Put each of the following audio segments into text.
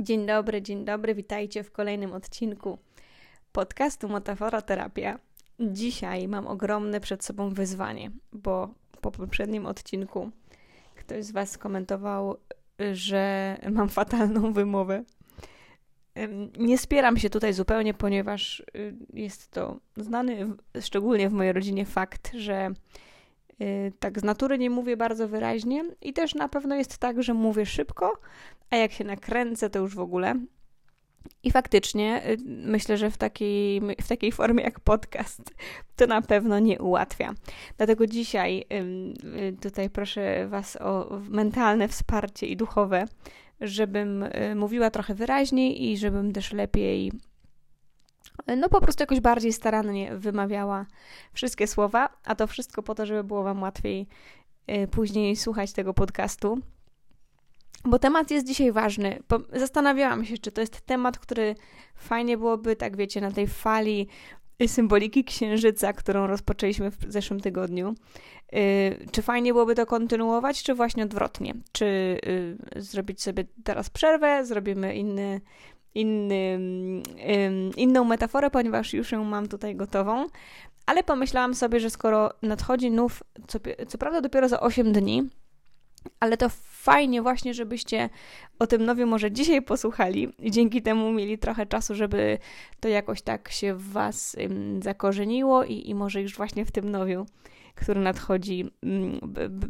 Dzień dobry, dzień dobry, witajcie w kolejnym odcinku podcastu Metafora Terapia. Dzisiaj mam ogromne przed sobą wyzwanie, bo po poprzednim odcinku ktoś z Was skomentował, że mam fatalną wymowę. Nie spieram się tutaj zupełnie, ponieważ y, jest to znany, szczególnie w mojej rodzinie, fakt, że tak z natury nie mówię bardzo wyraźnie i też na pewno jest tak, że mówię szybko, a jak się nakręcę, to już w ogóle. I faktycznie y, myślę, że w takiej, w takiej formie jak podcast to na pewno nie ułatwia. Dlatego dzisiaj y, tutaj proszę Was o mentalne wsparcie i duchowe, żebym y, mówiła trochę wyraźniej i żebym też lepiej, no po prostu jakoś bardziej starannie wymawiała wszystkie słowa, a to wszystko po to, żeby było Wam łatwiej później słuchać tego podcastu. Bo temat jest dzisiaj ważny. Zastanawiałam się, czy to jest temat, który fajnie byłoby, tak wiecie, na tej fali symboliki księżyca, którą rozpoczęliśmy w zeszłym tygodniu. Yy, czy fajnie byłoby to kontynuować, czy właśnie odwrotnie? Czy yy, zrobić sobie teraz przerwę, zrobimy inny, inny, inną metaforę, ponieważ już ją mam tutaj gotową. Ale pomyślałam sobie, że skoro nadchodzi nów, co, co prawda dopiero za 8 dni, ale to fajnie właśnie, żebyście o tym nowie może dzisiaj posłuchali i dzięki temu mieli trochę czasu, żeby to jakoś tak się w Was zakorzeniło i, i może już właśnie w tym nowiu, który nadchodzi,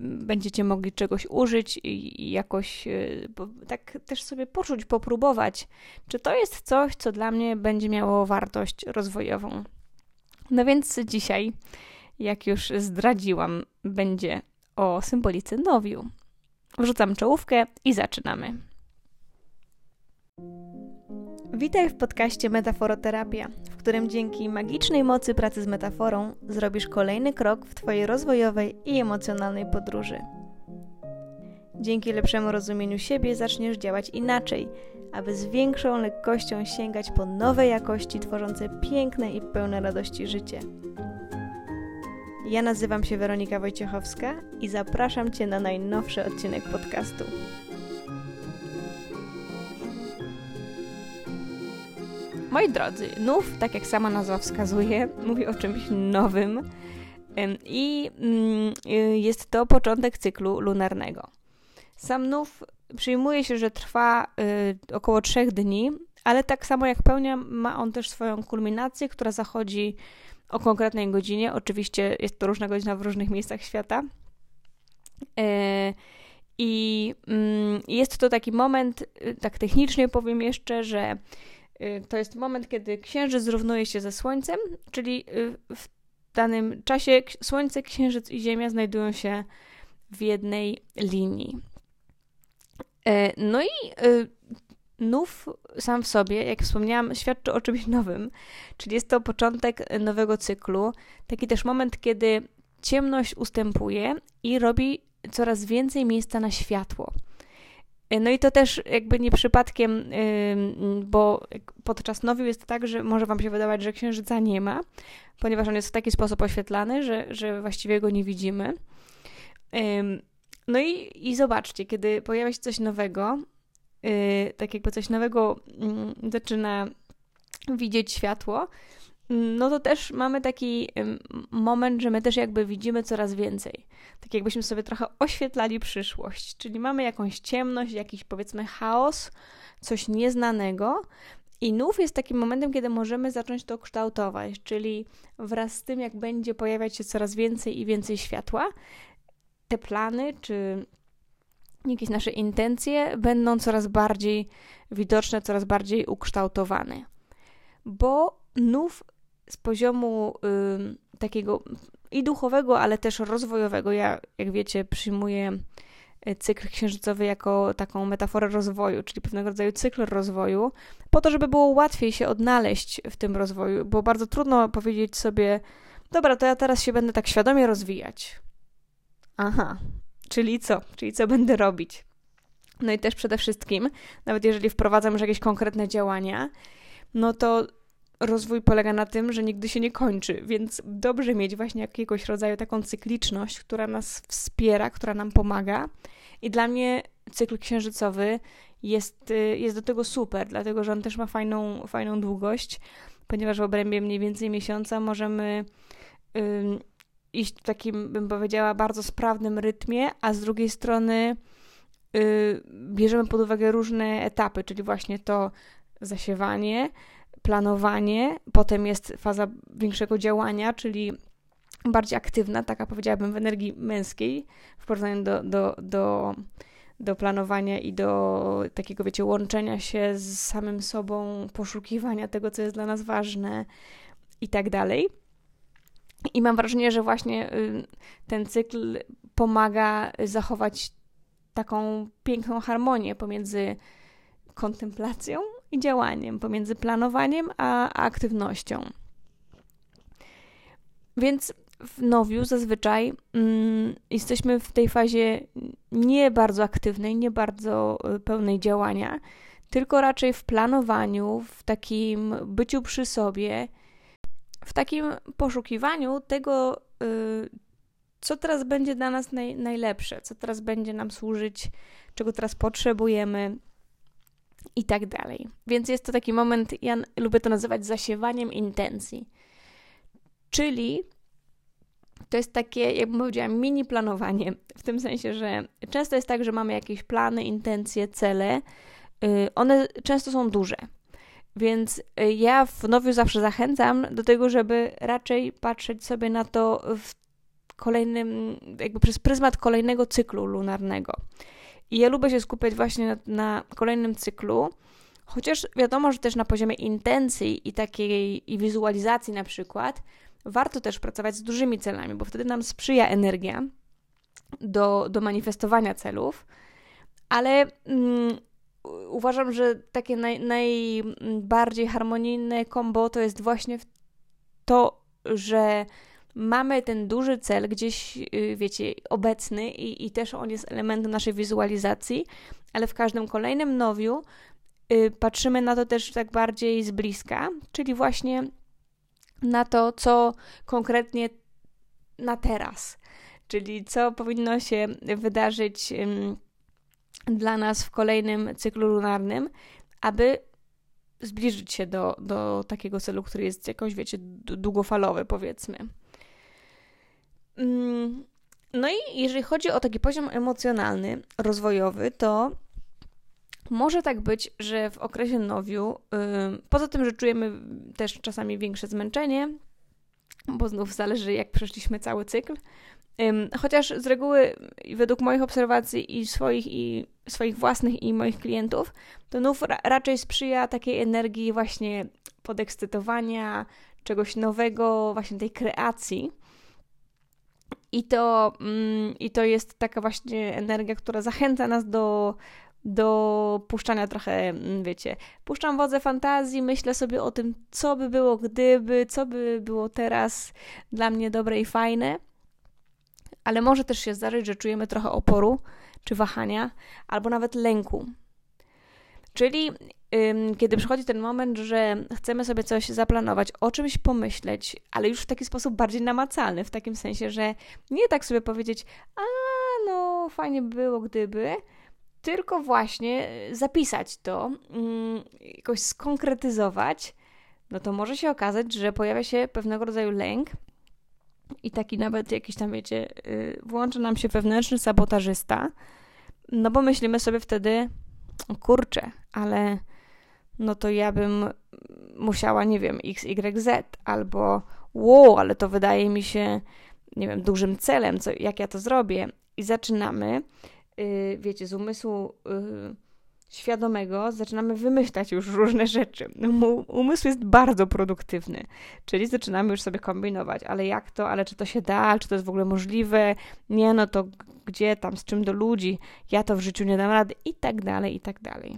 będziecie mogli czegoś użyć i jakoś y, tak też sobie poczuć, popróbować, czy to jest coś, co dla mnie będzie miało wartość rozwojową. No więc dzisiaj, jak już zdradziłam, będzie o symbolice nowiu. Wrzucam czołówkę i zaczynamy. Witaj w podcaście Metaforoterapia, w którym dzięki magicznej mocy pracy z metaforą zrobisz kolejny krok w Twojej rozwojowej i emocjonalnej podróży. Dzięki lepszemu rozumieniu siebie zaczniesz działać inaczej, aby z większą lekkością sięgać po nowe jakości tworzące piękne i pełne radości życie. Ja nazywam się Weronika Wojciechowska i zapraszam Cię na najnowszy odcinek podcastu. Moi drodzy, nów, tak jak sama nazwa wskazuje, mówi o czymś nowym i mm, y, jest to początek cyklu lunarnego. Sam nów przyjmuje się, że trwa y, około trzech dni, ale tak samo jak pełnia, ma on też swoją kulminację, która zachodzi o konkretnej godzinie. Oczywiście jest to różna godzina w różnych miejscach świata. E, I mm, jest to taki moment, y, tak technicznie powiem jeszcze, że to jest moment, kiedy księżyc zrównuje się ze Słońcem, czyli y, w danym czasie Słońce, Księżyc i Ziemia znajdują się w jednej linii. E, no i nów sam w sobie, jak wspomniałam, świadczy o czymś nowym, czyli jest to początek nowego cyklu, taki też moment, kiedy ciemność ustępuje i robi coraz więcej miejsca na światło. No i to też jakby nie przypadkiem, bo podczas nowiu jest tak, że może Wam się wydawać, że księżyca nie ma, ponieważ on jest w taki sposób oświetlany, że, że właściwie go nie widzimy. No i, i zobaczcie, kiedy pojawia się coś nowego, yy, tak jakby coś nowego yy, zaczyna widzieć światło, no to też mamy taki moment, że my też jakby widzimy coraz więcej. Tak jakbyśmy sobie trochę oświetlali przyszłość, czyli mamy jakąś ciemność, jakiś powiedzmy chaos, coś nieznanego, i nów jest takim momentem, kiedy możemy zacząć to kształtować, czyli wraz z tym, jak będzie pojawiać się coraz więcej i więcej światła, te plany czy jakieś nasze intencje będą coraz bardziej widoczne, coraz bardziej ukształtowane. Bo nów z poziomu y, takiego i duchowego, ale też rozwojowego, ja, jak wiecie, przyjmuję y, cykl księżycowy jako taką metaforę rozwoju, czyli pewnego rodzaju cykl rozwoju, po to, żeby było łatwiej się odnaleźć w tym rozwoju, bo bardzo trudno powiedzieć sobie, dobra, to ja teraz się będę tak świadomie rozwijać. Aha, Czyli co? Czyli co będę robić? No i też przede wszystkim, nawet jeżeli wprowadzam już jakieś konkretne działania, no to rozwój polega na tym, że nigdy się nie kończy, więc dobrze mieć właśnie jakiegoś rodzaju taką cykliczność, która nas wspiera, która nam pomaga. I dla mnie cykl księżycowy jest, y, jest do tego super, dlatego że on też ma fajną, fajną długość, ponieważ w obrębie mniej więcej miesiąca możemy iść w takim, bym powiedziała, bardzo sprawnym rytmie, a z drugiej strony y, bierzemy pod uwagę różne etapy, czyli właśnie to zasiewanie, planowanie, potem jest faza większego działania, czyli bardziej aktywna, taka powiedziałabym w energii męskiej w porównaniu do, do, do, do planowania i do takiego, wiecie, łączenia się z samym sobą, poszukiwania tego, co jest dla nas ważne i tak dalej. I mam wrażenie, że właśnie y, ten cykl pomaga zachować taką piękną harmonię pomiędzy kontemplacją i działaniem, pomiędzy planowaniem a, aktywnością. Więc w nowiu zazwyczaj mm, jesteśmy w tej fazie nie bardzo aktywnej, nie bardzo y, pełnej działania, tylko raczej w planowaniu, w takim byciu przy sobie, w takim poszukiwaniu tego, y, co teraz będzie dla nas naj, najlepsze, co teraz będzie nam służyć, czego teraz potrzebujemy i tak dalej. Więc jest to taki moment, ja lubię to nazywać zasiewaniem intencji. Czyli to jest takie, jak powiedziałam, mini planowanie, w tym sensie, że często jest tak, że mamy jakieś plany, intencje, cele. Y, one często są duże. Więc y, ja w nowiu zawsze zachęcam do tego, żeby raczej patrzeć sobie na to w kolejnym, jakby przez pryzmat kolejnego cyklu lunarnego. I ja lubię się skupiać właśnie na, na kolejnym cyklu, chociaż wiadomo, że też na poziomie intencji i takiej i wizualizacji na przykład, warto też pracować z dużymi celami, bo wtedy nam sprzyja energia do, do manifestowania celów, ale mm, uważam, że takie naj, najbardziej harmonijne kombo to jest właśnie to, że mamy ten duży cel gdzieś, y, wiecie, obecny i, i też on jest elementem naszej wizualizacji, ale w każdym kolejnym nowiu y, patrzymy na to też tak bardziej z bliska, czyli właśnie na to, co konkretnie na teraz, czyli co powinno się wydarzyć dla nas w kolejnym cyklu lunarnym, aby zbliżyć się do, do takiego celu, który jest jakoś, wiecie, długofalowy, powiedzmy. Mm, no i jeżeli chodzi o taki poziom emocjonalny, rozwojowy, to może tak być, że w okresie nowiu, poza tym, że czujemy też czasami większe zmęczenie, bo znów zależy, jak przeszliśmy cały cykl, chociaż z reguły, według moich obserwacji i swoich, i swoich własnych, i moich klientów, to nów ra raczej sprzyja takiej energii właśnie podekscytowania, czegoś nowego, właśnie tej kreacji. I to, mm, I to jest taka właśnie energia, która zachęca nas do, do puszczania trochę, mm, wiecie, puszczam wodze fantazji, myślę sobie o tym, co by było gdyby, co by było teraz dla mnie dobre i fajne. Ale może też się zdarzyć, że czujemy trochę oporu, czy wahania, albo nawet lęku. Czyli kiedy przychodzi ten moment, że chcemy sobie coś zaplanować, o czymś pomyśleć, ale już w taki sposób bardziej namacalny, w takim sensie, że nie tak sobie powiedzieć, a no fajnie by było gdyby, tylko właśnie zapisać to, jakoś skonkretyzować, no to może się okazać, że pojawia się pewnego rodzaju lęk i taki nawet jakiś tam, wiecie, y, włącza nam się wewnętrzny sabotażysta, no bo myślimy sobie wtedy, kurczę, ale no to ja bym musiała, nie wiem, XYZ albo wow, ale to wydaje mi się, nie wiem, dużym celem, co, jak ja to zrobię. I zaczynamy, yy, wiecie, z umysłu yy, świadomego zaczynamy wymyślać już różne rzeczy. No, umysł jest bardzo produktywny, czyli zaczynamy już sobie kombinować, ale jak to, ale czy to się da, czy to jest w ogóle możliwe, nie, no to gdzie tam, z czym do ludzi, ja to w życiu nie dam rady i tak dalej, i tak dalej.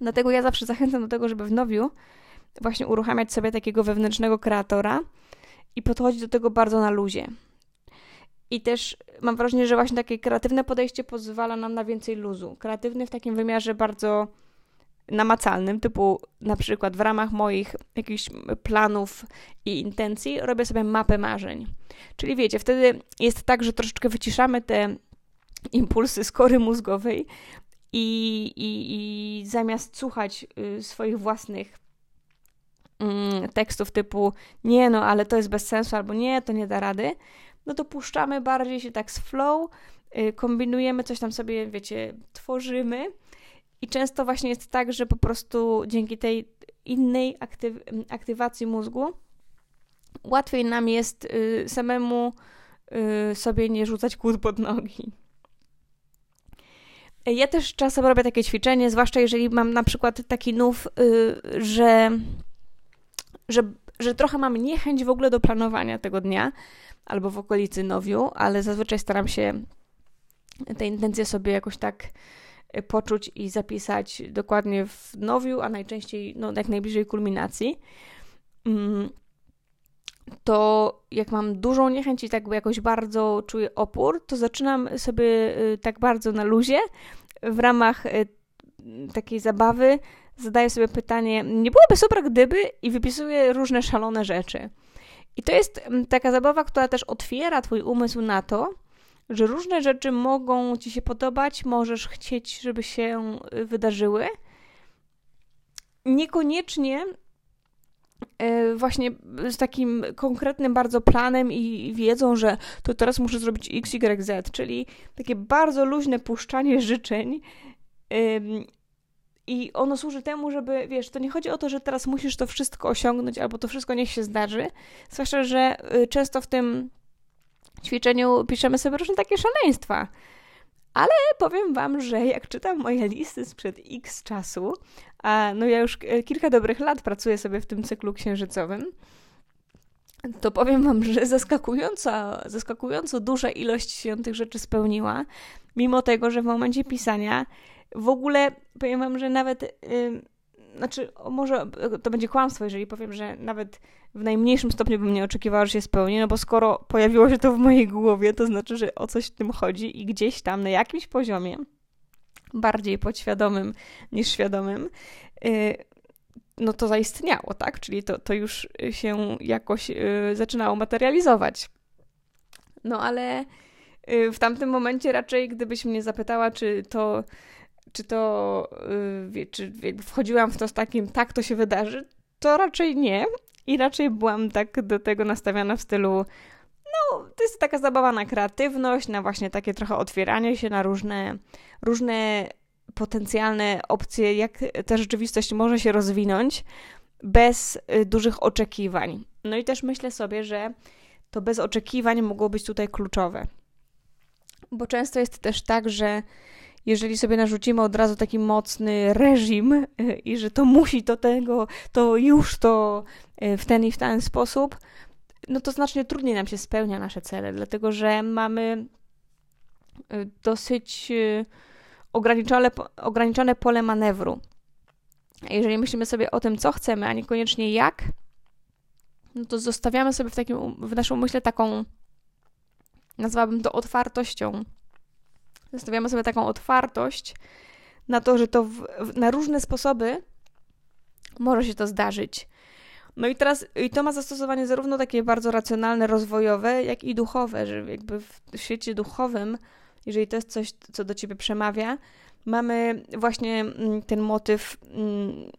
Dlatego ja zawsze zachęcam do tego, żeby w nowiu właśnie uruchamiać sobie takiego wewnętrznego kreatora i podchodzić do tego bardzo na luzie. I też mam wrażenie, że właśnie takie kreatywne podejście pozwala nam na więcej luzu. Kreatywny w takim wymiarze bardzo namacalnym, typu na przykład w ramach moich jakichś planów i intencji robię sobie mapę marzeń. Czyli wiecie, wtedy jest tak, że troszeczkę wyciszamy te impulsy z mózgowej i, i, i zamiast słuchać y, swoich własnych mm, tekstów typu nie no, ale to jest bez sensu, albo nie, to nie da rady, no to puszczamy bardziej się tak z flow, y, kombinujemy, coś tam sobie, wiecie, tworzymy i często właśnie jest tak, że po prostu dzięki tej innej aktyw aktywacji mózgu łatwiej nam jest y, samemu y, sobie nie rzucać kłód pod nogi. Ja też czasem robię takie ćwiczenie, zwłaszcza jeżeli mam na przykład taki nów, że, że, że trochę mam niechęć w ogóle do planowania tego dnia albo w okolicy nowiu, ale zazwyczaj staram się te intencje sobie jakoś tak y, poczuć i zapisać dokładnie w nowiu, a najczęściej no, jak najbliżej kulminacji. Mm, to jak mam dużą niechęć i tak jakoś bardzo czuję opór, to zaczynam sobie y, tak bardzo na luzie w ramach y, takiej zabawy zadaję sobie pytanie, nie byłoby super gdyby i wypisuję różne szalone rzeczy. I to jest mm, taka zabawa, która też otwiera twój umysł na to, że różne rzeczy mogą ci się podobać, możesz chcieć, żeby się y, wydarzyły. Niekoniecznie E, właśnie z takim konkretnym bardzo planem i wiedzą, że to teraz muszę zrobić X, Y, Z, czyli takie bardzo luźne puszczanie życzeń. I ono służy temu, żeby, wiesz, to nie chodzi o to, że teraz musisz to wszystko osiągnąć, albo to wszystko niech się zdarzy. Zwłaszcza, że y, często w tym ćwiczeniu piszemy sobie różne takie szaleństwa. Ale powiem Wam, że jak czytam moje listy sprzed x czasu, a no ja już kilka dobrych lat pracuję sobie w tym cyklu księżycowym, to powiem Wam, że zaskakująco, zaskakująco duża ilość się tych rzeczy spełniła, mimo tego, że w momencie pisania w ogóle powiem Wam, że nawet. Yy, znaczy, może to będzie kłamstwo, jeżeli powiem, że nawet w najmniejszym stopniu bym nie oczekiwała, że się spełni, no bo skoro pojawiło się to w mojej głowie, to znaczy, że o coś w tym chodzi i gdzieś tam na jakimś poziomie, bardziej podświadomym niż świadomym, y, no to zaistniało, tak? Czyli to, to już się jakoś y, zaczynało materializować. No ale y, w tamtym momencie raczej, gdybyś mnie zapytała, czy to czy to, yy, czy wchodziłam w to z takim, tak to się wydarzy, to raczej nie. I raczej byłam tak do tego nastawiona w stylu, no, to jest taka zabawa na kreatywność, na właśnie takie trochę otwieranie się na różne, różne potencjalne opcje, jak ta rzeczywistość może się rozwinąć bez y, dużych oczekiwań. No i też myślę sobie, że to bez oczekiwań mogło być tutaj kluczowe. Bo często jest też tak, że jeżeli sobie narzucimy od razu taki mocny reżim e, i że to musi do tego, to już to e, w ten i w ten sposób, no to znacznie trudniej nam się spełnia nasze cele, dlatego że mamy e, dosyć ograniczone, ograniczone pole manewru. Jeżeli myślimy sobie o tym, co chcemy, a niekoniecznie jak, no to zostawiamy sobie w, takim, w naszym umyśle taką, nazwałabym to otwartością Zostawiamy sobie taką otwartość na to, że to w, w, na różne sposoby może się to zdarzyć. No i teraz i to ma zastosowanie zarówno takie bardzo racjonalne, rozwojowe, jak i duchowe, że jakby w świecie duchowym, jeżeli to jest coś, co do ciebie przemawia, mamy właśnie mm, ten motyw. Mm,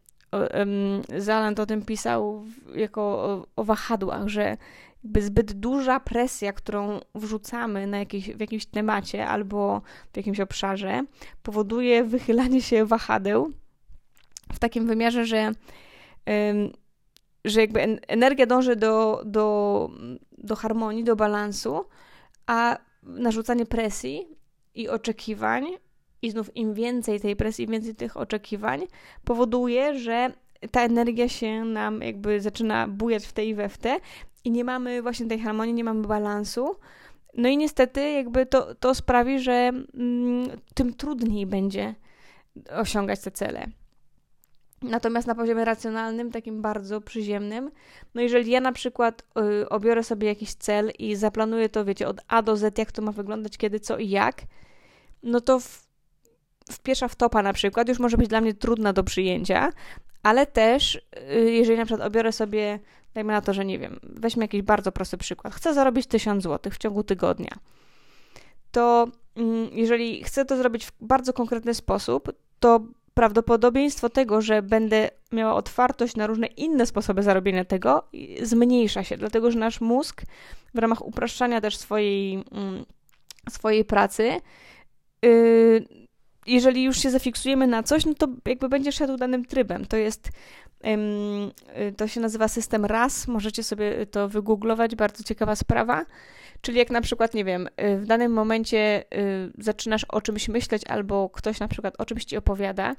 Zaland o tym pisał jako o, o wahadłach, że jakby zbyt duża presja, którą wrzucamy na jakiś, w jakimś temacie albo w jakimś obszarze, powoduje wychylanie się wahadeł w takim wymiarze, że, że jakby energia dąży do, do, do harmonii, do balansu, a narzucanie presji i oczekiwań, i znów im więcej tej presji, im więcej tych oczekiwań, powoduje, że ta energia się nam jakby zaczyna bujać w te i we w te i nie mamy właśnie tej harmonii, nie mamy balansu. No i niestety jakby to, to sprawi, że mm, tym trudniej będzie osiągać te cele. Natomiast na poziomie racjonalnym, takim bardzo przyziemnym, no jeżeli ja na przykład y, obiorę sobie jakiś cel i zaplanuję to, wiecie, od A do Z, jak to ma wyglądać, kiedy, co i jak, no to w, w pierwsza wtopa na przykład już może być dla mnie trudna do przyjęcia, ale też y, jeżeli na przykład obiorę sobie Dajmy na to, że nie wiem, weźmy jakiś bardzo prosty przykład. Chcę zarobić 1000 zł w ciągu tygodnia. To mm, jeżeli chcę to zrobić w bardzo konkretny sposób, to prawdopodobieństwo tego, że będę miała otwartość na różne inne sposoby zarobienia tego, zmniejsza się, dlatego że nasz mózg w ramach upraszczania też swojej, mm, swojej pracy, yy, jeżeli już się zafiksujemy na coś, no to jakby będzie szedł danym trybem. To jest, yy, to się nazywa system RAS, możecie sobie to wygooglować, bardzo ciekawa sprawa. Czyli jak na przykład, nie wiem, y, w danym momencie y, zaczynasz o czymś myśleć, albo ktoś na przykład o czymś ci opowiada,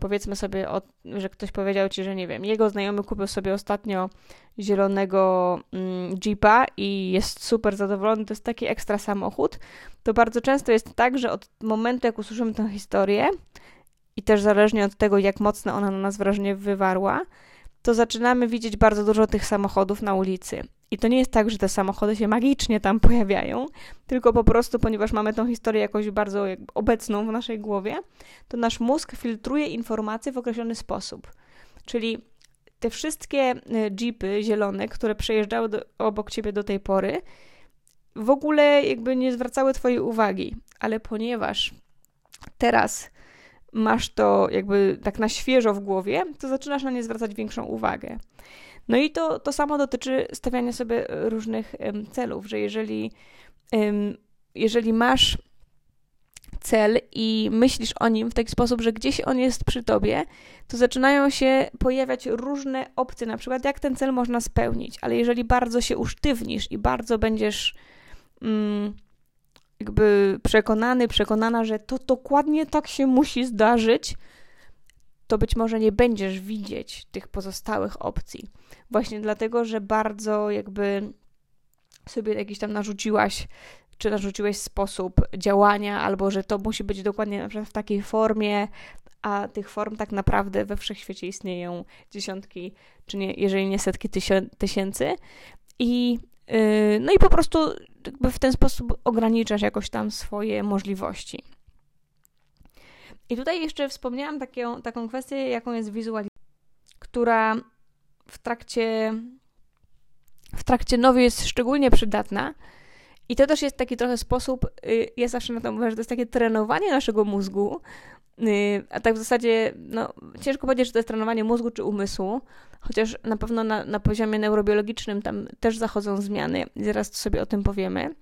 powiedzmy sobie, że ktoś powiedział ci, że nie wiem, jego znajomy kupił sobie ostatnio zielonego mm, Jeepa i jest super zadowolony, to jest taki ekstra samochód, to bardzo często jest tak, że od momentu, jak usłyszymy tę historię i też zależnie od tego, jak mocno ona na nas wrażenie wywarła, to zaczynamy widzieć bardzo dużo tych samochodów na ulicy. I to nie jest tak, że te samochody się magicznie tam pojawiają, tylko po prostu, ponieważ mamy tą historię jakoś bardzo obecną w naszej głowie, to nasz mózg filtruje informacje w określony sposób. Czyli te wszystkie e, jeepy zielone, które przejeżdżały do, obok ciebie do tej pory, w ogóle jakby nie zwracały twojej uwagi, ale ponieważ teraz masz to jakby tak na świeżo w głowie, to zaczynasz na nie zwracać większą uwagę. No i to, to samo dotyczy stawiania sobie różnych celów, że jeżeli, jeżeli masz cel i myślisz o nim w taki sposób, że gdzieś on jest przy tobie, to zaczynają się pojawiać różne opcje, na przykład jak ten cel można spełnić, ale jeżeli bardzo się usztywnisz i bardzo będziesz mm, jakby przekonany, przekonana, że to dokładnie tak się musi zdarzyć, to być może nie będziesz widzieć tych pozostałych opcji. Właśnie dlatego, że bardzo jakby sobie jakiś tam narzuciłaś, czy narzuciłeś sposób działania, albo że to musi być dokładnie na przykład w takiej formie, a tych form tak naprawdę we wszechświecie istnieją dziesiątki, czy nie, jeżeli nie setki tysięcy. I, yy, no i po prostu w ten sposób ograniczasz jakoś tam swoje możliwości. I tutaj jeszcze wspomniałam taką, taką kwestię, jaką jest wizualizacja, która w trakcie, w trakcie nowy jest szczególnie przydatna. I to też jest taki trochę sposób, y, ja zawsze na to mówię, że to jest takie trenowanie naszego mózgu, y, a tak w zasadzie, no, ciężko powiedzieć, czy to jest trenowanie mózgu czy umysłu, chociaż na pewno na, na poziomie neurobiologicznym tam też zachodzą zmiany, zaraz sobie o tym powiemy.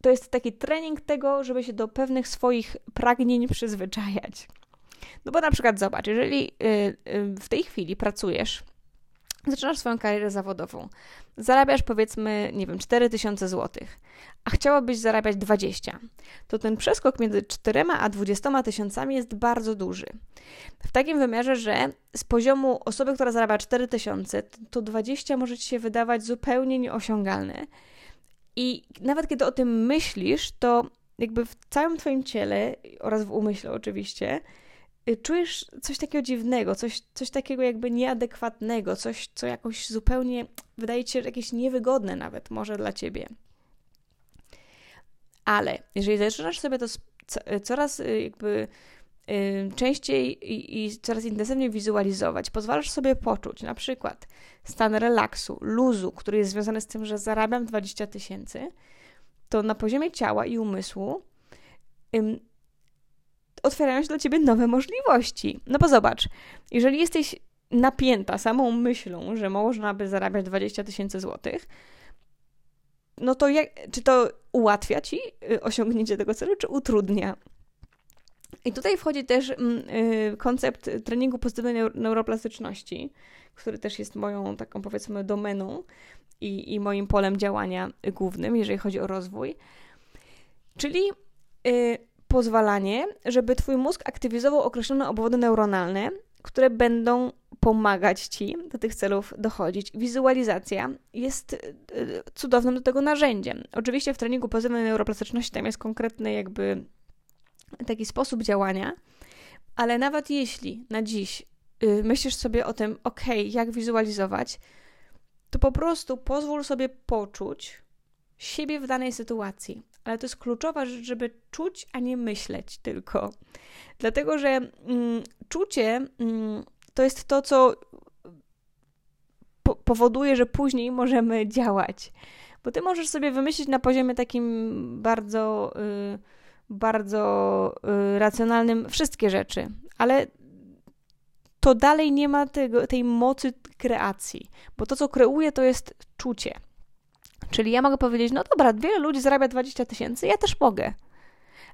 Y, to jest taki trening tego, żeby się do pewnych swoich pragnień przyzwyczajać. No bo na przykład zobacz, jeżeli w tej chwili pracujesz zaczynasz swoją karierę zawodową, zarabiasz powiedzmy, nie wiem, 4000 zł, a chciałabyś zarabiać 20, to ten przeskok między 4 a 20 tysiącami jest bardzo duży. W takim wymiarze, że z poziomu osoby, która zarabia 4000, to 20 może ci się wydawać zupełnie nieosiągalne. I nawet kiedy o tym myślisz, to jakby w całym Twoim ciele oraz w umyśle oczywiście, Y, czujesz coś takiego dziwnego, coś, coś takiego jakby nieadekwatnego, coś, co jakoś zupełnie wydaje ci się jakieś niewygodne nawet może dla ciebie. Ale jeżeli zaczynasz sobie to y, coraz y, jakby częściej i, i, coraz intensywniej wizualizować, pozwalasz sobie poczuć na przykład stan relaksu, luzu, który jest związany z tym, że zarabiam 20 tysięcy, to na poziomie ciała i umysłu otwierają się dla ciebie nowe możliwości. No bo zobacz, jeżeli jesteś napięta samą myślą, że można by zarabiać 20 tysięcy złotych, no to jak, czy to ułatwia ci y, osiągnięcie tego celu, czy utrudnia? I tutaj wchodzi też mm, y, koncept treningu pozytywnej neuroplastyczności, który też jest moją taką powiedzmy domeną i, i moim polem działania głównym, jeżeli chodzi o rozwój. Czyli y, pozwalanie, żeby Twój mózg aktywizował określone obwody neuronalne, które będą pomagać Ci do tych celów dochodzić. Wizualizacja jest y, cudownym do tego narzędziem. Oczywiście w treningu pozytywnej neuroplastyczności tam jest konkretny jakby taki sposób działania, ale nawet jeśli na dziś yy, myślisz sobie o tym, ok, jak wizualizować, to po prostu pozwól sobie poczuć siebie w danej sytuacji ale to jest kluczowa rzecz, żeby czuć, a nie myśleć tylko. Dlatego, że mm, czucie mm, to jest to, co po powoduje, że później możemy działać. Bo ty możesz sobie wymyślić na poziomie takim bardzo, y, bardzo y, racjonalnym wszystkie rzeczy, ale to dalej nie ma tego, tej mocy kreacji, bo to, co kreuje, to jest czucie. Czyli ja mogę powiedzieć, no dobra, wiele ludzi zarabia 20 tysięcy, ja też mogę.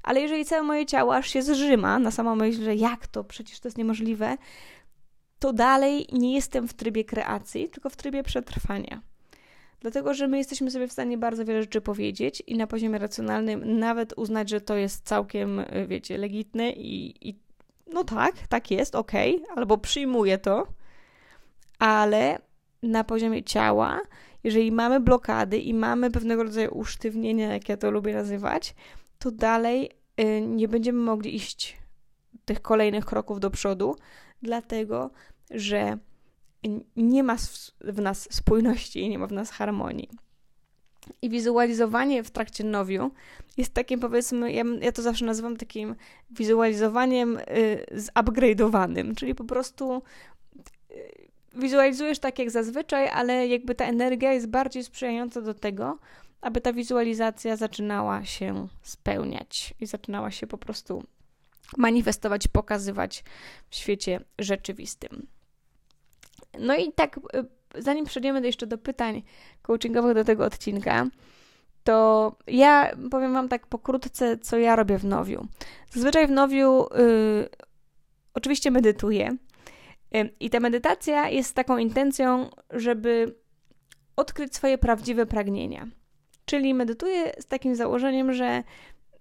Ale jeżeli całe moje ciało aż się zżyma na samą myśl, że jak to, przecież to jest niemożliwe, to dalej nie jestem w trybie kreacji, tylko w trybie przetrwania. Dlatego, że my jesteśmy sobie w stanie bardzo wiele rzeczy powiedzieć i na poziomie racjonalnym nawet uznać, że to jest całkiem, wiecie, legitne i, i no tak, tak jest, okej, okay, albo przyjmuję to, ale na poziomie ciała, jeżeli mamy blokady i mamy pewnego rodzaju usztywnienia, jak ja to lubię nazywać, to dalej y, nie będziemy mogli iść tych kolejnych kroków do przodu, dlatego że nie ma w nas spójności i nie ma w nas harmonii. I wizualizowanie w trakcie nowiu jest takim, powiedzmy, ja, ja to zawsze nazywam takim wizualizowaniem y, zupgrade'owanym, czyli po prostu y, wizualizujesz tak jak zazwyczaj, ale jakby ta energia jest bardziej sprzyjająca do tego, aby ta wizualizacja zaczynała się spełniać i zaczynała się po prostu manifestować, pokazywać w świecie rzeczywistym. No i tak, y, zanim przejdziemy jeszcze do pytań coachingowych do tego odcinka, to ja powiem Wam tak pokrótce, co ja robię w nowiu. Zazwyczaj w nowiu y, oczywiście medytuję. Y, I ta medytacja jest taką intencją, żeby odkryć swoje prawdziwe pragnienia. Czyli medytuję z takim założeniem, że,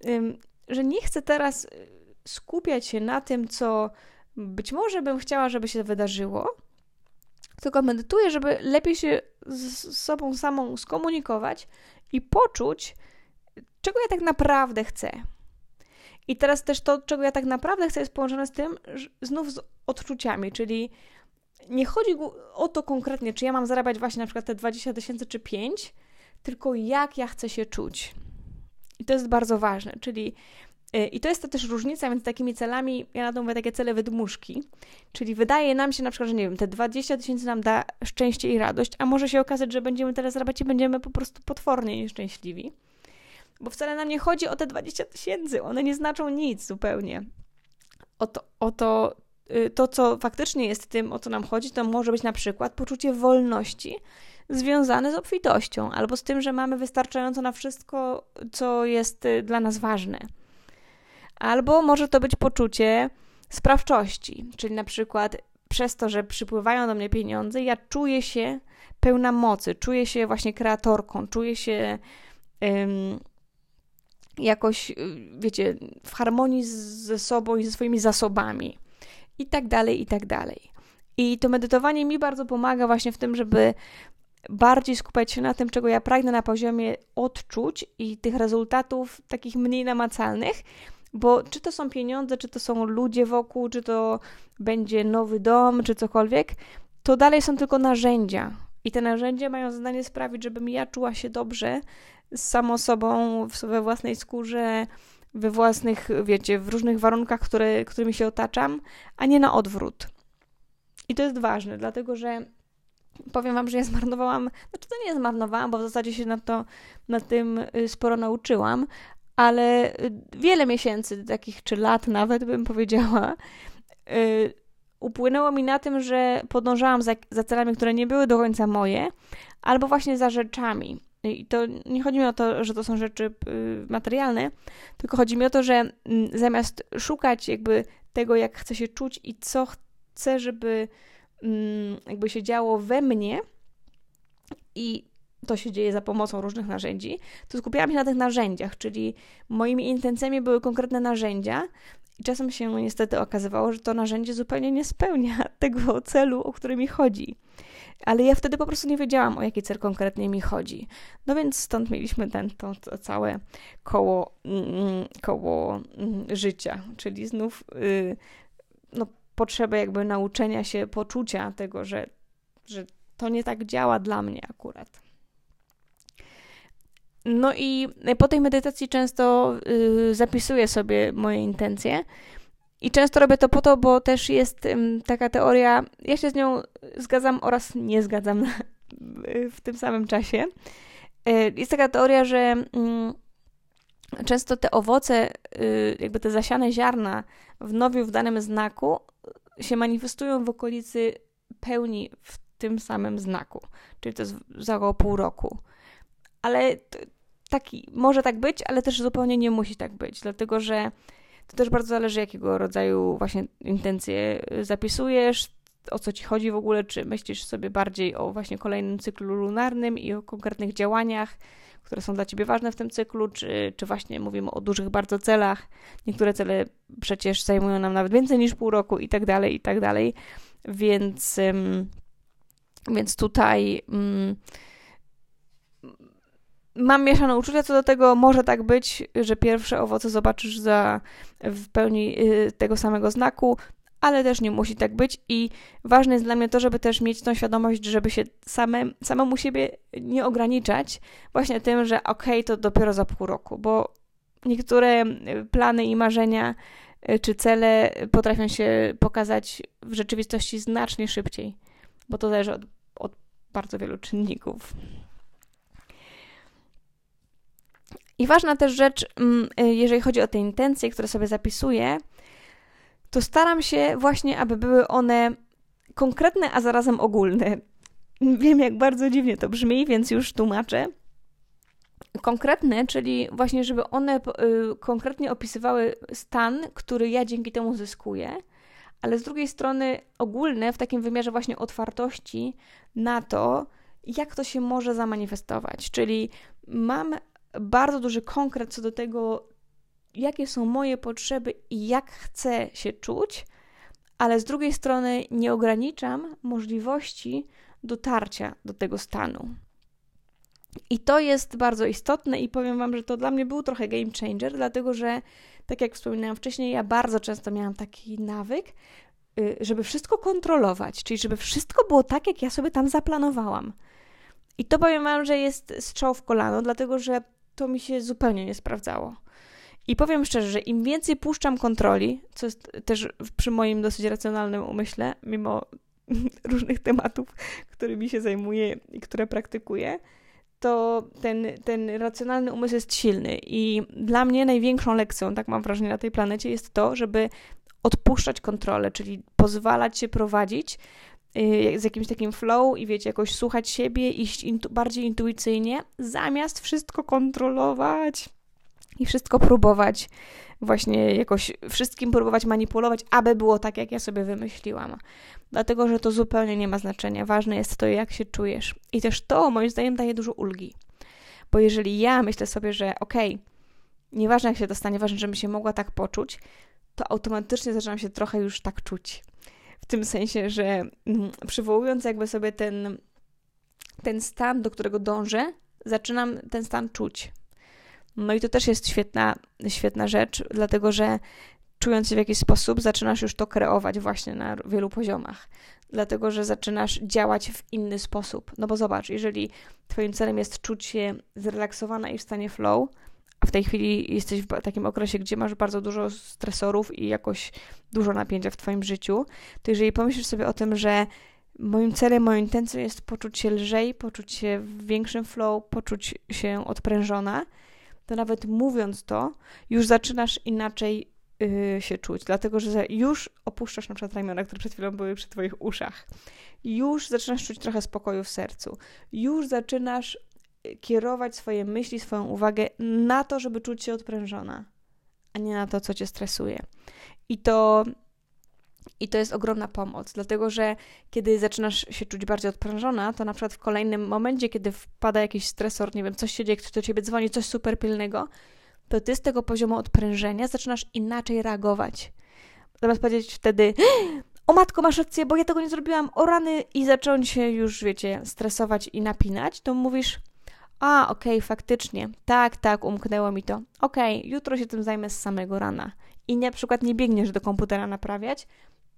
y, że nie chcę teraz skupiać się na tym, co być może bym chciała, żeby się wydarzyło, tylko medytuję, żeby lepiej się z sobą samą skomunikować i poczuć, czego ja tak naprawdę chcę. I teraz też to, czego ja tak naprawdę chcę, jest połączone z tym, znów z odczuciami, czyli nie chodzi o to konkretnie, czy ja mam zarabiać właśnie na przykład te 20 tysięcy czy 5, tylko jak ja chcę się czuć. I to jest bardzo ważne, czyli I to jest to też różnica między takimi celami, ja na to mówię takie cele wydmuszki, czyli wydaje nam się na przykład, że nie wiem, te 20 tysięcy nam da szczęście i radość, a może się okazać, że będziemy teraz zarabiać i będziemy po prostu potwornie nieszczęśliwi. Bo wcale nam nie chodzi o te 20 tysięcy, one nie znaczą nic zupełnie. O to, o to, y, to, co faktycznie jest tym, o co nam chodzi, to może być na przykład poczucie wolności związane z obfitością, albo z tym, że mamy wystarczająco na wszystko, co jest y, dla nas ważne. Albo może to być poczucie sprawczości, czyli na przykład przez to, że przypływają do mnie pieniądze, ja czuję się pełna mocy, czuję się właśnie kreatorką, czuję się um, jakoś, wiecie, w harmonii ze sobą i ze swoimi zasobami. I tak dalej, i tak dalej. I to medytowanie mi bardzo pomaga właśnie w tym, żeby bardziej skupiać się na tym, czego ja pragnę na poziomie odczuć i tych rezultatów takich mniej namacalnych, bo czy to są pieniądze, czy to są ludzie wokół, czy to będzie nowy dom, czy cokolwiek, to dalej są tylko narzędzia. I te narzędzia mają zadanie sprawić, żebym ja czuła się dobrze z samą sobą, we własnej skórze, we własnych, wiecie, w różnych warunkach, które, którymi się otaczam, a nie na odwrót. I to jest ważne, dlatego że powiem Wam, że ja zmarnowałam, znaczy to nie zmarnowałam, bo w zasadzie się na, to, na tym y, sporo nauczyłam, ale y, wiele miesięcy, takich czy lat nawet bym powiedziała, yy, upłynęło mi na tym, że podążałam za, za celami, które nie były do końca moje, albo właśnie za rzeczami. I to nie chodzi mi o to, że to są rzeczy yy, materialne, tylko chodzi mi o to, że yy, zamiast szukać jakby tego, jak chcę się czuć i co chcę, żeby mm, jakby się działo we mnie i to się dzieje za pomocą różnych narzędzi, to skupiałam się na tych narzędziach, czyli moimi intencjami były konkretne narzędzia i czasem się niestety okazywało, że to narzędzie zupełnie nie spełnia tego celu, o który mi chodzi. Ale ja wtedy po prostu nie wiedziałam, o jaki cel konkretnie mi chodzi. No więc stąd mieliśmy ten, to, to całe koło, mm, koło mm, życia, czyli znów yy, no, potrzebę jakby nauczenia się, poczucia tego, że, że to nie tak działa dla mnie akurat. No i po tej medytacji często y, zapisuję sobie moje intencje. I często robię to po to, bo też jest y, taka teoria, ja się z nią zgadzam oraz nie zgadzam w tym samym czasie. Jest taka teoria, że mm, często te owoce, y, jakby te zasiane ziarna w nowiu w danym znaku się manifestują w okolicy pełni w tym samym znaku, czyli to jest za około pół roku. Ale taki, może tak być, ale też zupełnie nie musi tak być, dlatego że to też bardzo zależy, jakiego rodzaju właśnie intencje zapisujesz, o co ci chodzi w ogóle, czy myślisz sobie bardziej o właśnie kolejnym cyklu lunarnym i o konkretnych działaniach, które są dla ciebie ważne w tym cyklu, czy, czy właśnie mówimy o dużych bardzo celach. Niektóre cele przecież zajmują nam nawet więcej niż pół roku i tak dalej, i tak dalej. Więc, więc tutaj mam mieszane uczucia co do tego. Może tak być, że pierwsze owoce zobaczysz za w pełni y, tego samego znaku, ale też nie musi tak być i ważne jest dla mnie to, żeby też mieć tą świadomość, żeby się same, samemu siebie nie ograniczać właśnie tym, że okej, okay, to dopiero za pół roku, bo niektóre y, plany i marzenia y, czy cele potrafią się pokazać w rzeczywistości znacznie szybciej, bo to zależy od, od bardzo wielu czynników. I ważna też rzecz, mm, y, jeżeli chodzi o te intencje, które sobie zapisuję, to staram się właśnie, aby były one konkretne, a zarazem ogólne. Wiem, jak bardzo dziwnie to brzmi, więc już tłumaczę. Konkretne, czyli właśnie, żeby one y, konkretnie opisywały stan, który ja dzięki temu zyskuję, ale z drugiej strony ogólne w takim wymiarze właśnie otwartości na to, jak to się może zamanifestować. Czyli mam bardzo duży konkret co do tego, jakie są moje potrzeby i jak chcę się czuć, ale z drugiej strony nie ograniczam możliwości dotarcia do tego stanu. I to jest bardzo istotne i powiem Wam, że to dla mnie był trochę game changer, dlatego że, tak jak wspominałam wcześniej, ja bardzo często miałam taki nawyk, y, żeby wszystko kontrolować, czyli żeby wszystko było tak, jak ja sobie tam zaplanowałam. I to powiem Wam, że jest strzał w kolano, dlatego że to mi się zupełnie nie sprawdzało. I powiem szczerze, że im więcej puszczam kontroli, co jest też przy moim dosyć racjonalnym umyśle, mimo różnych tematów, którymi się zajmuję i które praktykuję, to ten, ten racjonalny umysł jest silny. I dla mnie największą lekcją, tak mam wrażenie, na tej planecie jest to, żeby odpuszczać kontrolę, czyli pozwalać się prowadzić z jakimś takim flow i wiecie, jakoś słuchać siebie, iść intu bardziej intuicyjnie, zamiast wszystko kontrolować i wszystko próbować, właśnie jakoś wszystkim próbować manipulować, aby było tak, jak ja sobie wymyśliłam. Dlatego, że to zupełnie nie ma znaczenia. Ważne jest to, jak się czujesz. I też to, moim zdaniem, daje dużo ulgi. Bo jeżeli ja myślę sobie, że okej, okay, nieważne jak się dostanie, ważne, żebym się mogła tak poczuć, to automatycznie zaczynam się trochę już tak czuć. W tym sensie, że mm, przywołując jakby sobie ten, ten stan, do którego dążę, zaczynam ten stan czuć. No i to też jest świetna, świetna rzecz, dlatego że czując się w jakiś sposób, zaczynasz już to kreować właśnie na wielu poziomach. Dlatego, że zaczynasz działać w inny sposób. No bo zobacz, jeżeli Twoim celem jest czuć się zrelaksowana i w stanie flow, w tej chwili jesteś w takim okresie, gdzie masz bardzo dużo stresorów i jakoś dużo napięcia w Twoim życiu, to jeżeli pomyślisz sobie o tym, że moim celem, moją intencją jest poczuć się lżej, poczuć się w większym flow, poczuć się odprężona, to nawet mówiąc to, już zaczynasz inaczej yy, się czuć, dlatego że już opuszczasz na przykład ramiona, które przed chwilą były przy Twoich uszach. Już zaczynasz czuć trochę spokoju w sercu. Już zaczynasz kierować swoje myśli, swoją uwagę na to, żeby czuć się odprężona, a nie na to, co Cię stresuje. I to i to jest ogromna pomoc, dlatego że kiedy zaczynasz się czuć bardziej odprężona, to na przykład w kolejnym momencie, kiedy wpada jakiś stresor, nie wiem, coś się dzieje, ktoś do ciebie dzwoni, coś super pilnego, to ty z tego poziomu odprężenia zaczynasz inaczej reagować. Zamiast powiedzieć wtedy, o matko, masz rację, bo ja tego nie zrobiłam, o rany, i zacząć się już, wiecie, stresować i napinać, to mówisz, a, okej, okay, faktycznie, tak, tak, umknęło mi to. Okej, okay, jutro się tym zajmę z samego rana. I na przykład nie biegniesz do komputera naprawiać,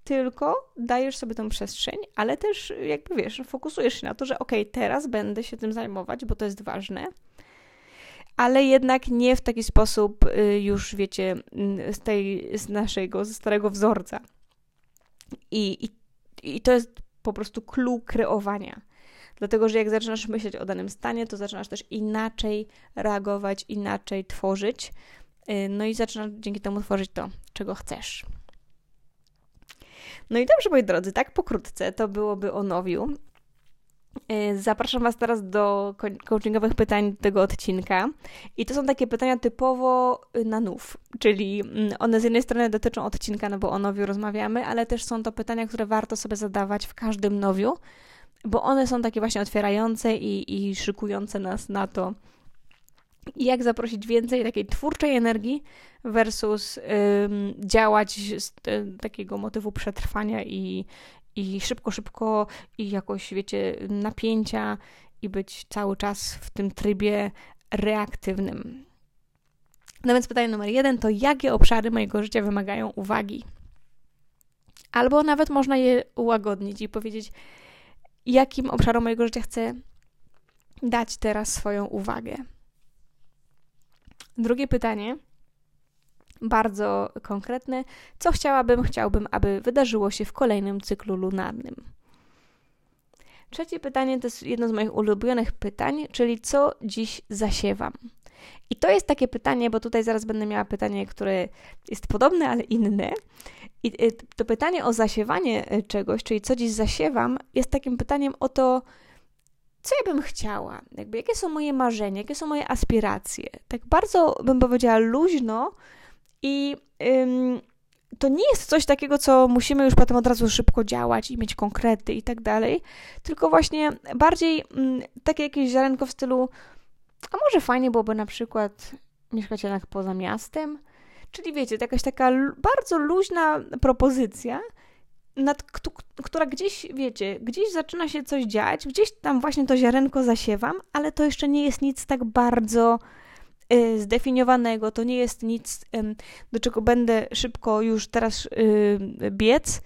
tylko dajesz sobie tą przestrzeń, ale też jakby wiesz, fokusujesz się na to, że ok, teraz będę się tym zajmować, bo to jest ważne, ale jednak nie w taki sposób y, już wiecie, z tej, z naszego, ze starego wzorca. I, i, i to jest po prostu clue kreowania. Dlatego, że jak zaczynasz myśleć o danym stanie, to zaczynasz też inaczej reagować, inaczej tworzyć. Y, no i zaczynasz dzięki temu tworzyć to, czego chcesz. No i dobrze, moi drodzy, tak pokrótce to byłoby o nowiu. Y, zapraszam Was teraz do coachingowych pytań tego odcinka. I to są takie pytania typowo y, na nów, czyli mm, one z jednej strony dotyczą odcinka, no bo o nowiu rozmawiamy, ale też są to pytania, które warto sobie zadawać w każdym nowiu, bo one są takie właśnie otwierające i, i szykujące nas na to, jak zaprosić więcej takiej twórczej energii versus ym, działać z y, takiego motywu przetrwania i, i szybko, szybko i jakoś, wiecie, napięcia i być cały czas w tym trybie reaktywnym. No więc pytanie numer jeden to jakie obszary mojego życia wymagają uwagi? Albo nawet można je ułagodnić i powiedzieć, jakim obszarom mojego życia chcę dać teraz swoją uwagę. Drugie pytanie, bardzo konkretne, co chciałabym, chciałbym, aby wydarzyło się w kolejnym cyklu lunarnym. Trzecie pytanie to jest jedno z moich ulubionych pytań, czyli co dziś zasiewam. I to jest takie pytanie, bo tutaj zaraz będę miała pytanie, które jest podobne, ale inne. I y, to pytanie o zasiewanie y, czegoś, czyli co dziś zasiewam, jest takim pytaniem o to, co ja bym chciała, jakby jakie są moje marzenia, jakie są moje aspiracje. Tak bardzo bym powiedziała luźno i ym, to nie jest coś takiego, co musimy już potem od razu szybko działać i mieć konkrety i tak dalej, tylko właśnie bardziej ym, takie jakieś ziarenko w stylu, a może fajnie byłoby na przykład mieszkać jednak poza miastem, Czyli wiecie, to jakaś taka bardzo luźna propozycja, nad, która gdzieś, wiecie, gdzieś zaczyna się coś dziać, gdzieś tam właśnie to ziarenko zasiewam, ale to jeszcze nie jest nic tak bardzo y, zdefiniowanego, to nie jest nic, y, do czego będę szybko już teraz y, biec,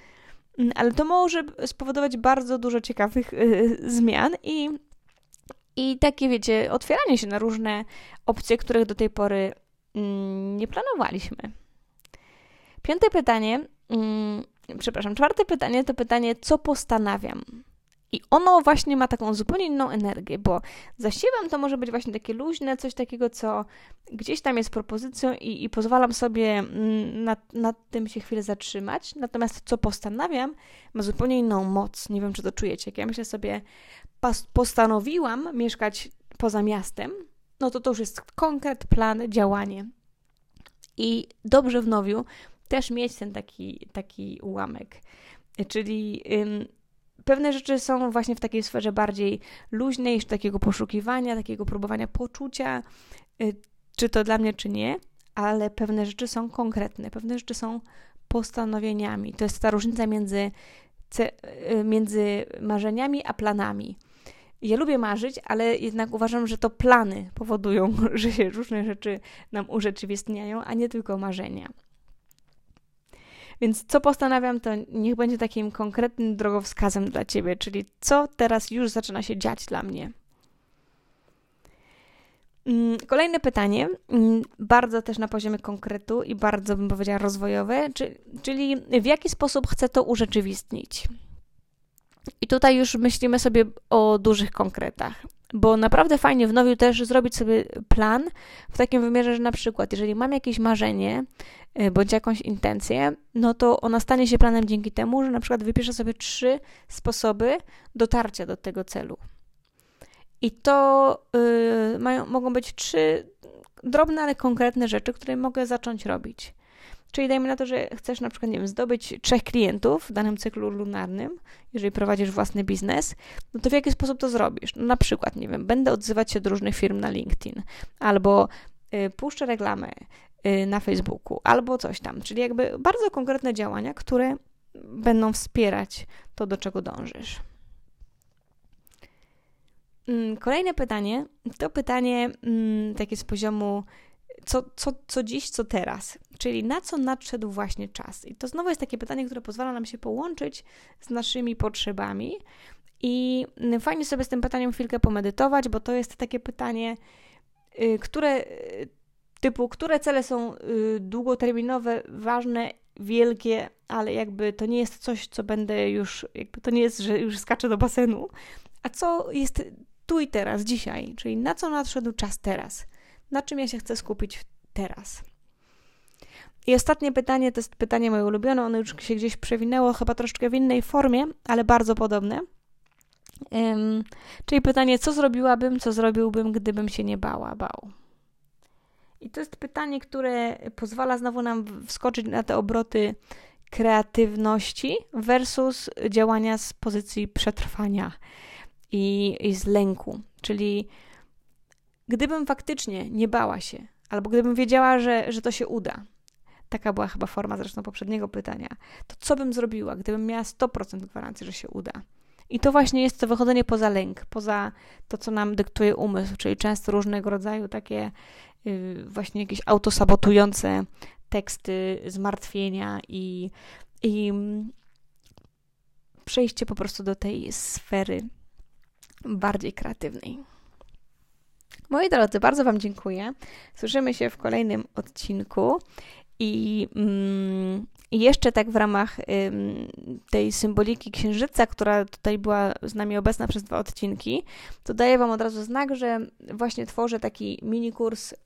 mm, ale to może spowodować bardzo dużo ciekawych y, zmian i, i takie, wiecie, otwieranie się na różne opcje, których do tej pory nie planowaliśmy. Piąte pytanie, mm, przepraszam, czwarte pytanie to pytanie, co postanawiam? I ono właśnie ma taką zupełnie inną energię, bo zasiewam to może być właśnie takie luźne, coś takiego, co gdzieś tam jest propozycją i, i pozwalam sobie mm, nad, nad tym się chwilę zatrzymać. Natomiast co postanawiam, ma zupełnie inną moc. Nie wiem, czy to czujecie. Jak ja myślę sobie, postanowiłam mieszkać poza miastem, no to to już jest konkret, plan, działanie. I dobrze w nowiu też mieć ten taki, taki ułamek. Czyli ym, pewne rzeczy są właśnie w takiej sferze bardziej luźnej, już takiego poszukiwania, takiego próbowania poczucia, y, czy to dla mnie, czy nie, ale pewne rzeczy są konkretne, pewne rzeczy są postanowieniami. To jest ta różnica między, y, między marzeniami a planami. Ja lubię marzyć, ale jednak uważam, że to plany powodują, że się różne rzeczy nam urzeczywistniają, a nie tylko marzenia. Więc co postanawiam, to niech będzie takim konkretnym drogowskazem dla Ciebie, czyli co teraz już zaczyna się dziać dla mnie. Mm, kolejne pytanie, mm, bardzo też na poziomie konkretu i bardzo bym powiedziała rozwojowe, czyli w jaki sposób chcę to urzeczywistnić. I tutaj już myślimy sobie o dużych konkretach, bo naprawdę fajnie w nowiu też zrobić sobie plan w takim wymiarze, że na przykład, jeżeli mam jakieś marzenie y, bądź jakąś intencję, no to ona stanie się planem dzięki temu, że na przykład wypiszę sobie trzy sposoby dotarcia do tego celu. I to yy, mają, mogą być trzy drobne, ale konkretne rzeczy, które mogę zacząć robić. Czyli dajmy na to, że chcesz na przykład, nie wiem, zdobyć trzech klientów w danym cyklu lunarnym, jeżeli prowadzisz własny biznes, no to w jaki sposób to zrobisz? No na przykład, nie wiem, będę odzywać się do różnych firm na LinkedIn, albo y, puszczę reklamę y, na Facebooku, albo coś tam. Czyli jakby bardzo konkretne działania, które będą wspierać to, do czego dążysz. Mm, kolejne pytanie to pytanie mm, takie z poziomu co, co, co dziś, co teraz, czyli na co nadszedł właśnie czas. I to znowu jest takie pytanie, które pozwala nam się połączyć z naszymi potrzebami. I fajnie sobie z tym pytaniem chwilkę pomedytować, bo to jest takie pytanie, y, które y, typu, które cele są y, długoterminowe, ważne, wielkie, ale jakby to nie jest coś, co będę już, jakby to nie jest, że już skaczę do basenu, A co jest tu i teraz, dzisiaj? Czyli na co nadszedł czas teraz? Na czym ja się chcę skupić teraz? I ostatnie pytanie to jest pytanie moje ulubione. Ono już się gdzieś przewinęło, chyba troszkę w innej formie, ale bardzo podobne. Um, czyli pytanie, co zrobiłabym, co zrobiłbym, gdybym się nie bała, bał. I to jest pytanie, które pozwala znowu nam wskoczyć na te obroty kreatywności versus działania z pozycji przetrwania i, i z lęku. Czyli gdybym faktycznie nie bała się, albo gdybym wiedziała, że, że to się uda, taka była chyba forma zresztą poprzedniego pytania, to co bym zrobiła, gdybym miała 100% gwarancji, że się uda? I to właśnie jest to wychodzenie poza lęk, poza to, co nam dyktuje umysł, czyli często różnego rodzaju takie yy, właśnie jakieś autosabotujące teksty, zmartwienia i, i przejście po prostu do tej sfery bardziej kreatywnej. Moi drodzy, bardzo Wam dziękuję. Słyszymy się w kolejnym odcinku. I, mm, jeszcze tak w ramach tej symboliki księżyca, która tutaj była z nami obecna przez dwa odcinki, to daję Wam od razu znak, że właśnie tworzę taki mini kurs y,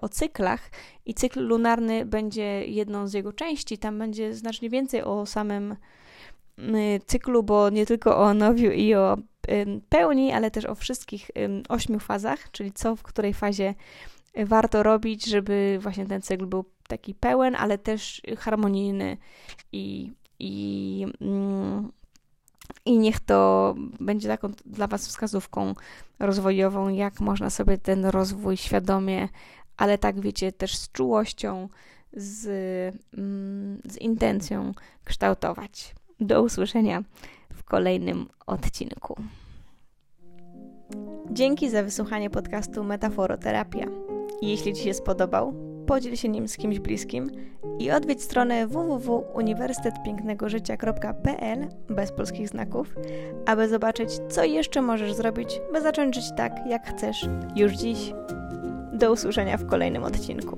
o cyklach i cykl lunarny będzie jedną z jego części. Tam będzie znacznie więcej o samym y, cyklu, bo nie tylko o nowiu i o pełni, ale też o wszystkich ośmiu fazach, czyli co w której fazie warto robić, żeby właśnie ten cykl był taki pełen, ale też harmonijny i, i, mm, i niech to będzie taką dla Was wskazówką rozwojową, jak można sobie ten rozwój świadomie, ale tak wiecie, też z czułością, z, mm, z intencją kształtować. Do usłyszenia kolejnym odcinku. Dzięki za wysłuchanie podcastu Metaforoterapia. Jeśli Ci się spodobał, podziel się nim z kimś bliskim i odwiedź stronę www.uniwersytetpięknegożycia.pl bez polskich znaków, aby zobaczyć, co jeszcze możesz zrobić, by zacząć żyć tak, jak chcesz już dziś. Do usłyszenia w kolejnym odcinku.